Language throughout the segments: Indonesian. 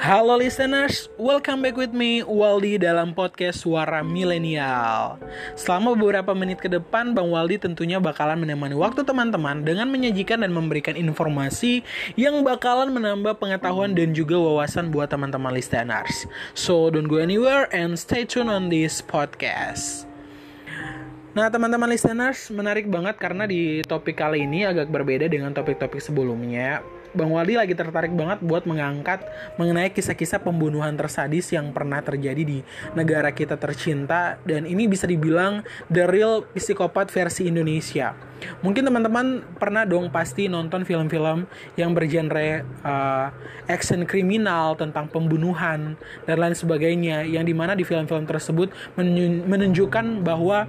Halo listeners, welcome back with me Waldi dalam podcast Suara Milenial. Selama beberapa menit ke depan, Bang Waldi tentunya bakalan menemani waktu teman-teman dengan menyajikan dan memberikan informasi yang bakalan menambah pengetahuan dan juga wawasan buat teman-teman listeners. So don't go anywhere and stay tuned on this podcast. Nah, teman-teman listeners, menarik banget karena di topik kali ini agak berbeda dengan topik-topik sebelumnya Bang Waldi lagi tertarik banget buat mengangkat mengenai kisah-kisah pembunuhan tersadis yang pernah terjadi di negara kita tercinta dan ini bisa dibilang the real psikopat versi Indonesia. Mungkin teman-teman pernah dong pasti nonton film-film yang bergenre uh, action kriminal tentang pembunuhan dan lain sebagainya yang di mana di film-film tersebut menunjukkan bahwa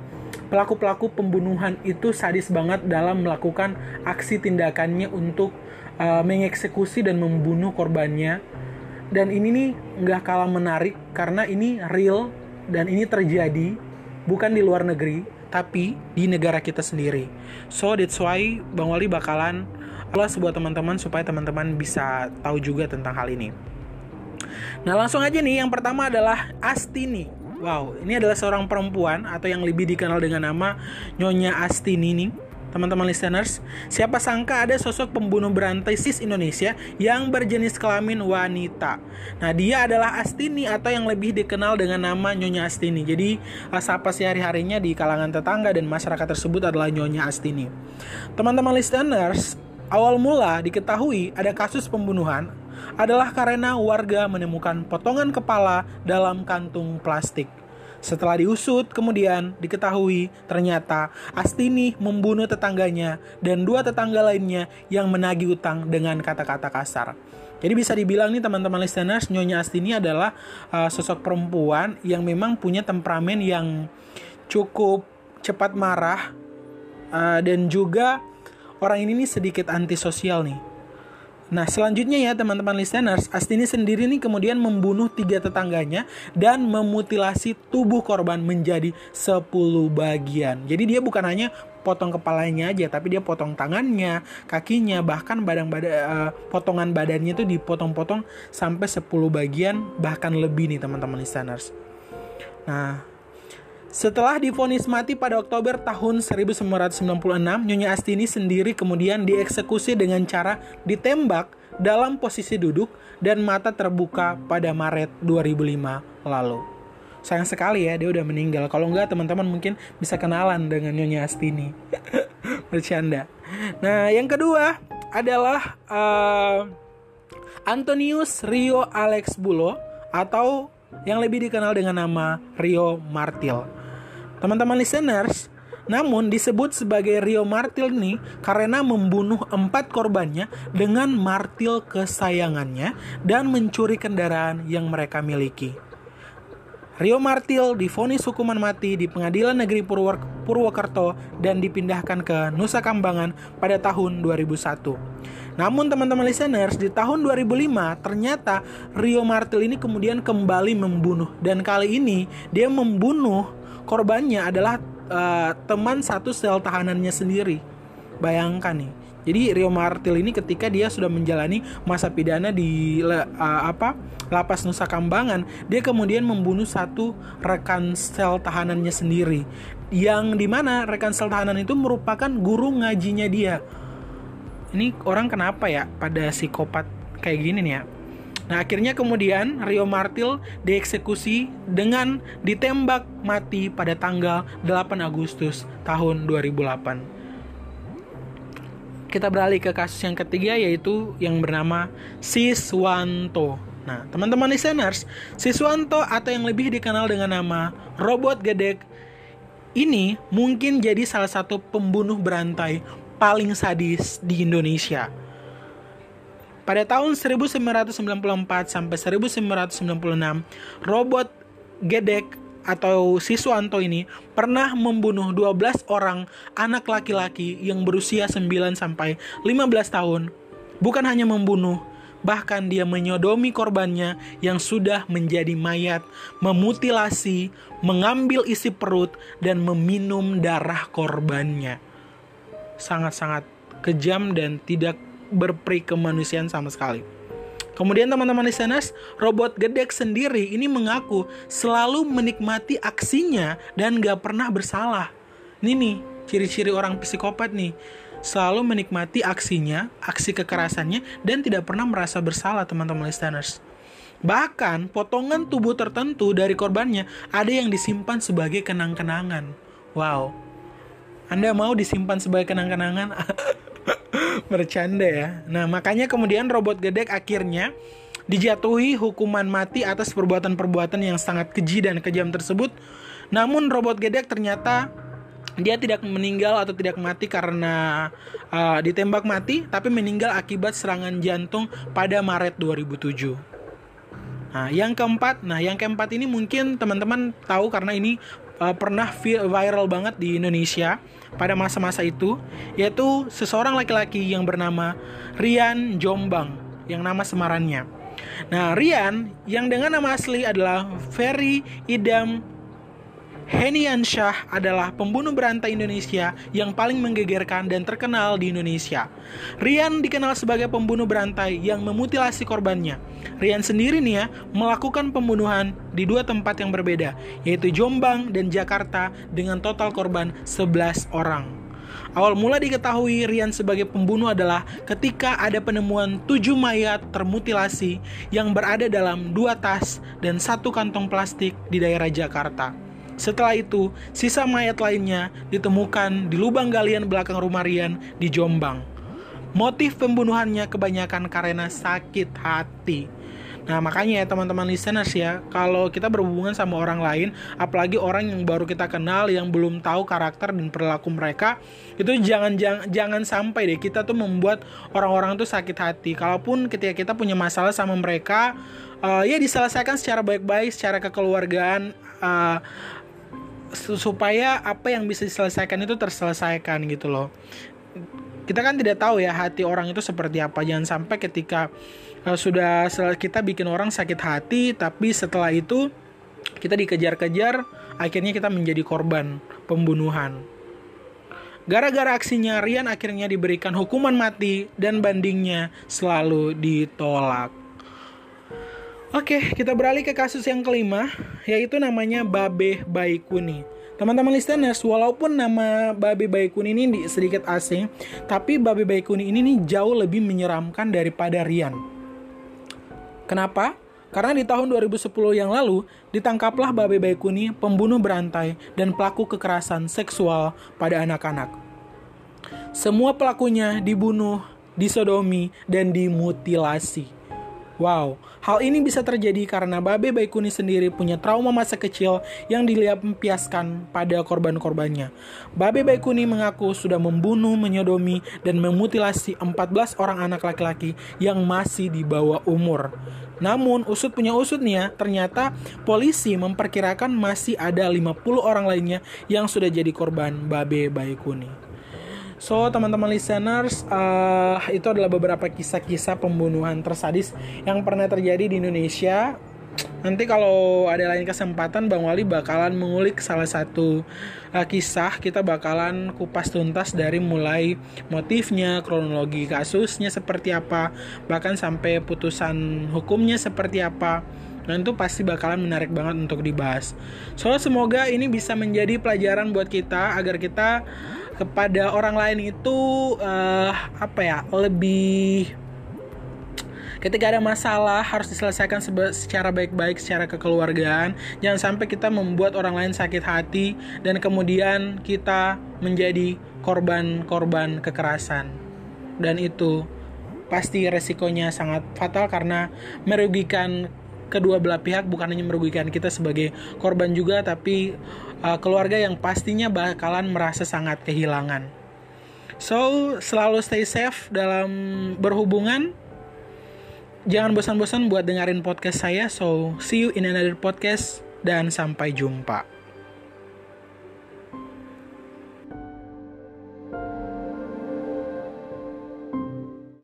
pelaku-pelaku pembunuhan itu sadis banget dalam melakukan aksi tindakannya untuk uh, mengeksekusi dan membunuh korbannya. Dan ini nih nggak kalah menarik karena ini real dan ini terjadi bukan di luar negeri tapi di negara kita sendiri. So that's why bang Wali bakalan plus buat teman-teman supaya teman-teman bisa tahu juga tentang hal ini. Nah langsung aja nih. Yang pertama adalah Astini. Wow ini adalah seorang perempuan atau yang lebih dikenal dengan nama Nyonya Astini nih teman-teman listeners, siapa sangka ada sosok pembunuh berantai sis Indonesia yang berjenis kelamin wanita. Nah, dia adalah Astini atau yang lebih dikenal dengan nama Nyonya Astini. Jadi, sapa sehari-harinya di kalangan tetangga dan masyarakat tersebut adalah Nyonya Astini. Teman-teman listeners, awal mula diketahui ada kasus pembunuhan adalah karena warga menemukan potongan kepala dalam kantung plastik. Setelah diusut, kemudian diketahui ternyata Astini membunuh tetangganya dan dua tetangga lainnya yang menagih utang dengan kata-kata kasar. Jadi bisa dibilang nih teman-teman listeners, Nyonya Astini adalah uh, sosok perempuan yang memang punya temperamen yang cukup cepat marah uh, dan juga orang ini nih sedikit antisosial nih Nah, selanjutnya ya teman-teman listeners, Astini sendiri nih kemudian membunuh tiga tetangganya dan memutilasi tubuh korban menjadi 10 bagian. Jadi dia bukan hanya potong kepalanya aja, tapi dia potong tangannya, kakinya, bahkan badan badan uh, potongan badannya itu dipotong-potong sampai 10 bagian bahkan lebih nih teman-teman listeners. Nah, setelah difonis mati pada Oktober tahun 1996, Nyonya Astini sendiri kemudian dieksekusi dengan cara ditembak dalam posisi duduk dan mata terbuka pada Maret 2005 lalu. Sayang sekali ya, dia udah meninggal. Kalau enggak, teman-teman mungkin bisa kenalan dengan Nyonya Astini. Bercanda. Nah, yang kedua adalah uh, Antonius Rio Alex Bulo atau yang lebih dikenal dengan nama Rio Martil. Teman-teman listeners, namun disebut sebagai Rio Martil nih karena membunuh empat korbannya dengan martil kesayangannya dan mencuri kendaraan yang mereka miliki. Rio Martil difonis hukuman mati di Pengadilan Negeri Purwok Purwokerto dan dipindahkan ke Nusa Kambangan pada tahun 2001. Namun teman-teman listeners, di tahun 2005 ternyata Rio Martil ini kemudian kembali membunuh dan kali ini dia membunuh korbannya adalah uh, teman satu sel tahanannya sendiri. Bayangkan nih. Jadi Rio Martil ini ketika dia sudah menjalani masa pidana di uh, apa lapas Nusa Kambangan, dia kemudian membunuh satu rekan sel tahanannya sendiri. Yang di mana rekan sel tahanan itu merupakan guru ngajinya dia. Ini orang kenapa ya pada psikopat kayak gini nih ya? Nah, akhirnya kemudian Rio Martil dieksekusi dengan ditembak mati pada tanggal 8 Agustus tahun 2008. Kita beralih ke kasus yang ketiga yaitu yang bernama Siswanto. Nah, teman-teman listeners, Siswanto atau yang lebih dikenal dengan nama Robot Gedek ini mungkin jadi salah satu pembunuh berantai paling sadis di Indonesia pada tahun 1994 sampai 1996, robot Gedek atau Siswanto ini pernah membunuh 12 orang anak laki-laki yang berusia 9 sampai 15 tahun. Bukan hanya membunuh, bahkan dia menyodomi korbannya yang sudah menjadi mayat, memutilasi, mengambil isi perut dan meminum darah korbannya. Sangat-sangat kejam dan tidak berperi kemanusiaan sama sekali. Kemudian teman-teman listeners, robot gedek sendiri ini mengaku selalu menikmati aksinya dan gak pernah bersalah. Ini nih, ciri-ciri orang psikopat nih. Selalu menikmati aksinya, aksi kekerasannya, dan tidak pernah merasa bersalah teman-teman listeners. Bahkan potongan tubuh tertentu dari korbannya ada yang disimpan sebagai kenang-kenangan. Wow, Anda mau disimpan sebagai kenang-kenangan? Bercanda ya. Nah, makanya kemudian robot gedek akhirnya dijatuhi hukuman mati atas perbuatan-perbuatan yang sangat keji dan kejam tersebut. Namun robot gedek ternyata dia tidak meninggal atau tidak mati karena uh, ditembak mati, tapi meninggal akibat serangan jantung pada Maret 2007. Nah, yang keempat, nah yang keempat ini mungkin teman-teman tahu karena ini uh, pernah viral banget di Indonesia pada masa-masa itu yaitu seseorang laki-laki yang bernama Rian Jombang yang nama semarannya. Nah, Rian yang dengan nama asli adalah Ferry Idam Henian Shah adalah pembunuh berantai Indonesia yang paling menggegerkan dan terkenal di Indonesia. Rian dikenal sebagai pembunuh berantai yang memutilasi korbannya. Rian sendiri nih ya, melakukan pembunuhan di dua tempat yang berbeda, yaitu Jombang dan Jakarta dengan total korban 11 orang. Awal mula diketahui Rian sebagai pembunuh adalah ketika ada penemuan tujuh mayat termutilasi yang berada dalam dua tas dan satu kantong plastik di daerah Jakarta. Setelah itu, sisa mayat lainnya ditemukan di lubang galian belakang rumah Rian di Jombang. Motif pembunuhannya kebanyakan karena sakit hati. Nah makanya ya teman-teman listeners ya Kalau kita berhubungan sama orang lain Apalagi orang yang baru kita kenal Yang belum tahu karakter dan perilaku mereka Itu jangan jangan, jangan sampai deh Kita tuh membuat orang-orang tuh sakit hati Kalaupun ketika kita punya masalah sama mereka uh, Ya diselesaikan secara baik-baik Secara kekeluargaan uh, supaya apa yang bisa diselesaikan itu terselesaikan gitu loh. Kita kan tidak tahu ya hati orang itu seperti apa. Jangan sampai ketika uh, sudah kita bikin orang sakit hati tapi setelah itu kita dikejar-kejar akhirnya kita menjadi korban pembunuhan. Gara-gara aksinya, Rian akhirnya diberikan hukuman mati dan bandingnya selalu ditolak. Oke, kita beralih ke kasus yang kelima, yaitu namanya Babe Baikuni. Teman-teman listeners, walaupun nama Babe Baikuni ini sedikit asing, tapi Babe Baikuni ini nih jauh lebih menyeramkan daripada Rian. Kenapa? Karena di tahun 2010 yang lalu, ditangkaplah Babe Baikuni, pembunuh berantai dan pelaku kekerasan seksual pada anak-anak. Semua pelakunya dibunuh, disodomi, dan dimutilasi. Wow, hal ini bisa terjadi karena Babe Baikuni sendiri punya trauma masa kecil yang dilampiaskan pada korban-korbannya. Babe Baikuni mengaku sudah membunuh, menyodomi, dan memutilasi 14 orang anak laki-laki yang masih di bawah umur. Namun, usut punya usut nih ya, ternyata polisi memperkirakan masih ada 50 orang lainnya yang sudah jadi korban Babe Baikuni. So, teman-teman listeners, uh, itu adalah beberapa kisah-kisah pembunuhan tersadis yang pernah terjadi di Indonesia. Nanti kalau ada lain kesempatan, Bang Wali bakalan mengulik salah satu uh, kisah. Kita bakalan kupas tuntas dari mulai motifnya, kronologi kasusnya seperti apa, bahkan sampai putusan hukumnya seperti apa. Dan itu pasti bakalan menarik banget untuk dibahas. So, semoga ini bisa menjadi pelajaran buat kita agar kita kepada orang lain itu uh, apa ya lebih ketika ada masalah harus diselesaikan secara baik-baik secara kekeluargaan. Jangan sampai kita membuat orang lain sakit hati dan kemudian kita menjadi korban-korban kekerasan. Dan itu pasti resikonya sangat fatal karena merugikan kedua belah pihak bukan hanya merugikan kita sebagai korban juga tapi uh, keluarga yang pastinya bakalan merasa sangat kehilangan. So, selalu stay safe dalam berhubungan. Jangan bosan-bosan buat dengerin podcast saya. So, see you in another podcast dan sampai jumpa.